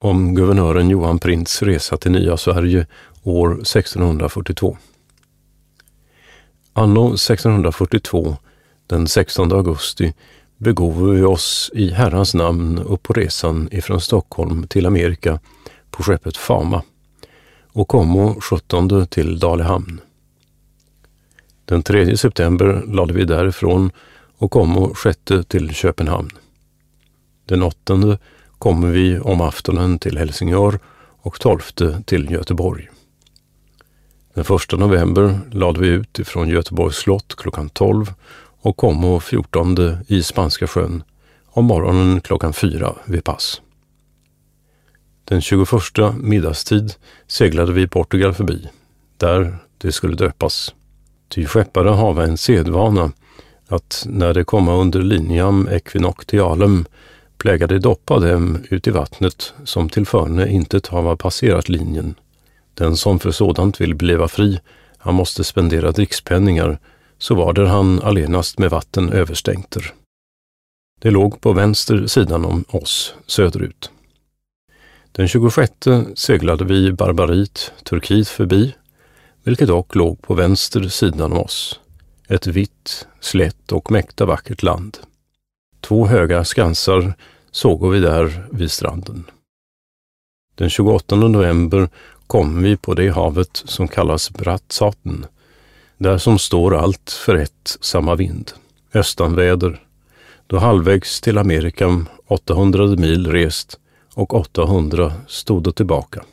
om guvernören Johan Prints resa till nya Sverige år 1642. Anno 1642, den 16 augusti, begov vi oss i Herrans namn upp på resan ifrån Stockholm till Amerika på skeppet Fama och kommo 17 till Dalehamn. Den 3 september lade vi därifrån och kommo 6 till Köpenhamn. Den 8 kommer vi om aftonen till Helsingör och 12 till Göteborg. Den 1 november lade vi ut ifrån Göteborgs slott klockan 12 och kom 14 i Spanska sjön om morgonen klockan 4 vid pass. Den 21 middagstid seglade vi Portugal förbi, där det skulle döpas. Ty skeppare hava en sedvana att när de komma under liniam equinoctialem plägade doppa dem ut i vattnet som till förne inte hava passerat linjen. Den som för sådant vill bliva fri, han måste spendera drickspenningar, så var där han allenast med vatten överstänkter. Det låg på vänster sidan om oss, söderut. Den 26 seglade vi Barbarit, Turkiet förbi, vilket dock låg på vänster sidan om oss. Ett vitt, slätt och mäkta vackert land. Två höga skansar såg vi där vid stranden. Den 28 november kom vi på det havet som kallas Brattsaten, där som står allt för ett samma vind, östanväder, då halvvägs till Amerika 800 mil rest och 800 stod tillbaka.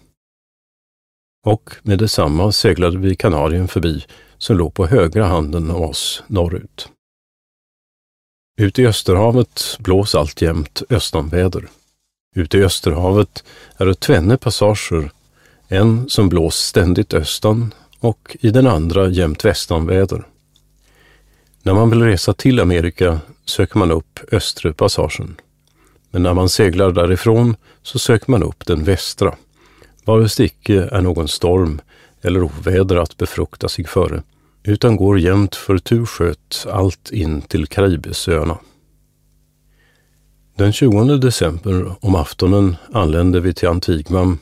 Och med detsamma seglade vi Kanarien förbi som låg på högra handen av oss norrut. Ute i Österhavet blås alltjämt östanväder. Ute i Österhavet är det tvenne passager, en som blås ständigt östan och i den andra jämt västanväder. När man vill resa till Amerika söker man upp östre passagen. Men när man seglar därifrån så söker man upp den västra, vare sig icke är någon storm eller oväder att befrukta sig före utan går jämt för Tursköt allt in till Karibesöarna. Den 20 december om aftonen anlände vi till Antigvam,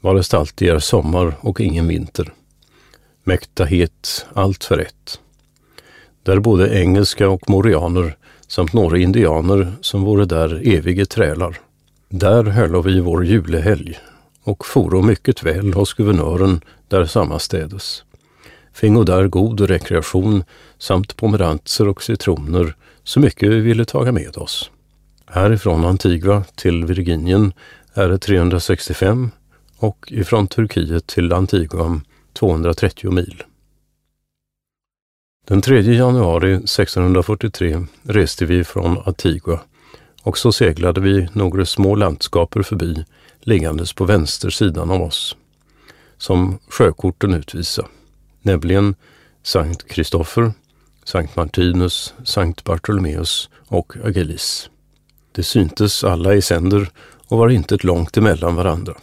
varest alltid är sommar och ingen vinter. Mäkta het, allt för ett. Där bodde engelska och morianer samt några indianer som vore där evige trälar. Där höll vi vår julehelg och foro mycket väl hos guvernören där sammanstädes fingo där god rekreation samt pomeranser och citroner så mycket vi ville taga med oss. Härifrån Antigua till Virginien är det 365 och ifrån Turkiet till Antigua 230 mil. Den 3 januari 1643 reste vi från Antigua och så seglade vi några små landskaper förbi liggandes på vänster sidan av oss, som sjökorten utvisar nämligen Sankt Kristoffer, Sankt Martinus, Sankt Bartolomeus och Agelis. De syntes alla i sänder och var inte långt emellan varandra.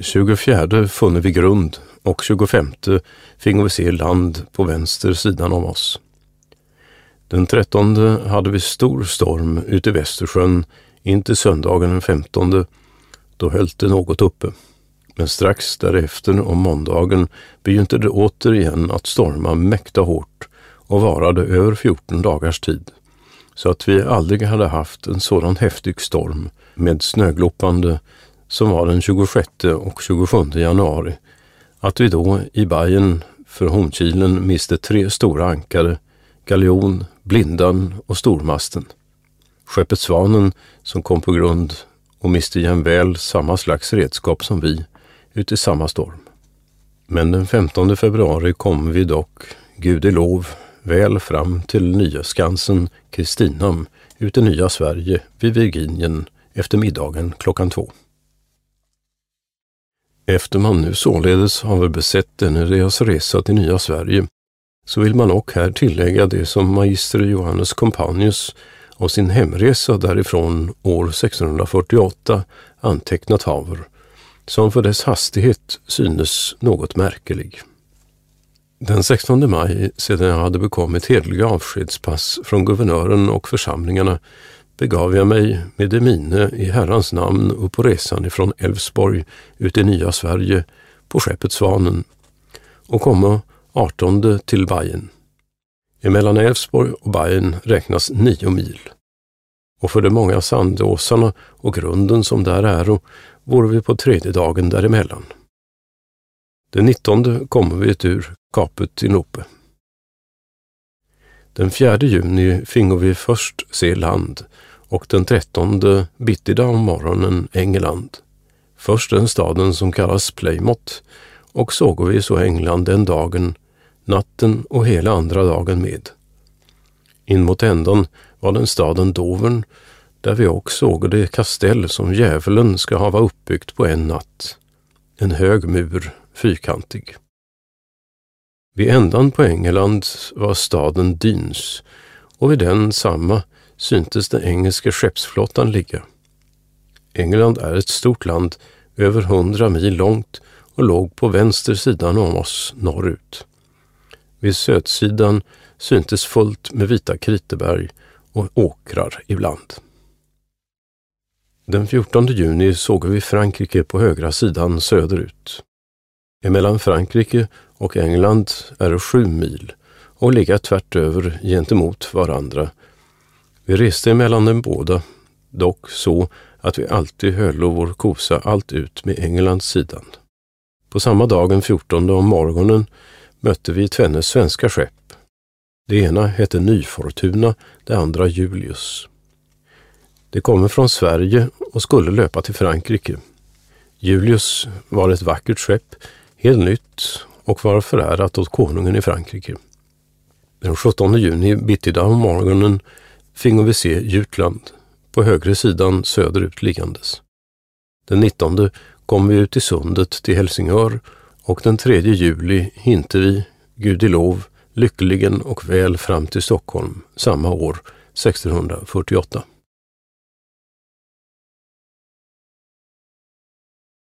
24 funne vi grund och 25 fingo vi se land på vänster sidan om oss. Den 13 hade vi stor storm ute i Västersjön in till söndagen den 15. Då höll det något uppe. Men strax därefter, om måndagen, begynte det återigen att storma mäkta hårt och varade över 14 dagars tid. Så att vi aldrig hade haft en sådan häftig storm med snögloppande som var den 26 och 27 januari. Att vi då i Bajen för Hornkilen miste tre stora ankare, galjon, blindan och stormasten. Skeppet Svanen som kom på grund och miste jämväl samma slags redskap som vi ut i samma storm. Men den 15 februari kom vi dock, Gud i lov, väl fram till nya Skansen, Kristinam, ut i nya Sverige vid Virginien efter middagen klockan två. Efter man nu således har besett denne deras resa till nya Sverige, så vill man också här tillägga det som magister Johannes Companius av sin hemresa därifrån år 1648 antecknat haver som för dess hastighet synes något märkelig. Den 16 maj, sedan jag hade bekommit hederliga avskedspass från guvernören och församlingarna, begav jag mig med det mine i Herrans namn upp på resan ifrån Älvsborg ut i nya Sverige på skeppet Svanen och komma 18 till Bayern. Emellan Älvsborg och Bayern räknas nio mil. Och för de många sandåsarna och grunden som där är vore vi på tredje dagen däremellan. Den 19 kommer vi ur kapet i Nope. Den fjärde juni fingo vi först se land och den 13 bittida om morgonen England. Först den staden som kallas Plymouth och såg vi så England den dagen, natten och hela andra dagen med. In mot ändan var den staden Dovern där vi också såg det kastell som djävulen ska hava uppbyggt på en natt. En hög mur, fyrkantig. Vid ändan på England var staden Dyns och vid den samma syntes den engelska skeppsflottan ligga. England är ett stort land, över hundra mil långt och låg på vänster sidan om oss norrut. Vid södsidan syntes fullt med vita kriteberg och åkrar ibland. Den 14 juni såg vi Frankrike på högra sidan söderut. Emellan Frankrike och England är det sju mil och ligga tvärt över gentemot varandra. Vi reste emellan dem båda, dock så att vi alltid höll vår kosa allt ut med Englands sidan. På samma dag den 14 om morgonen mötte vi tvenne svenska skepp. Det ena hette Nyfortuna, det andra Julius. Det kommer från Sverige och skulle löpa till Frankrike. Julius var ett vackert skepp, helt nytt och var förärat åt konungen i Frankrike. Den 17 juni bittida om morgonen fingo vi se Jutland, på högre sidan söderut liggandes. Den 19 kom vi ut i sundet till Helsingör och den 3 juli hinte vi, Gud i lov, lyckligen och väl fram till Stockholm samma år, 1648.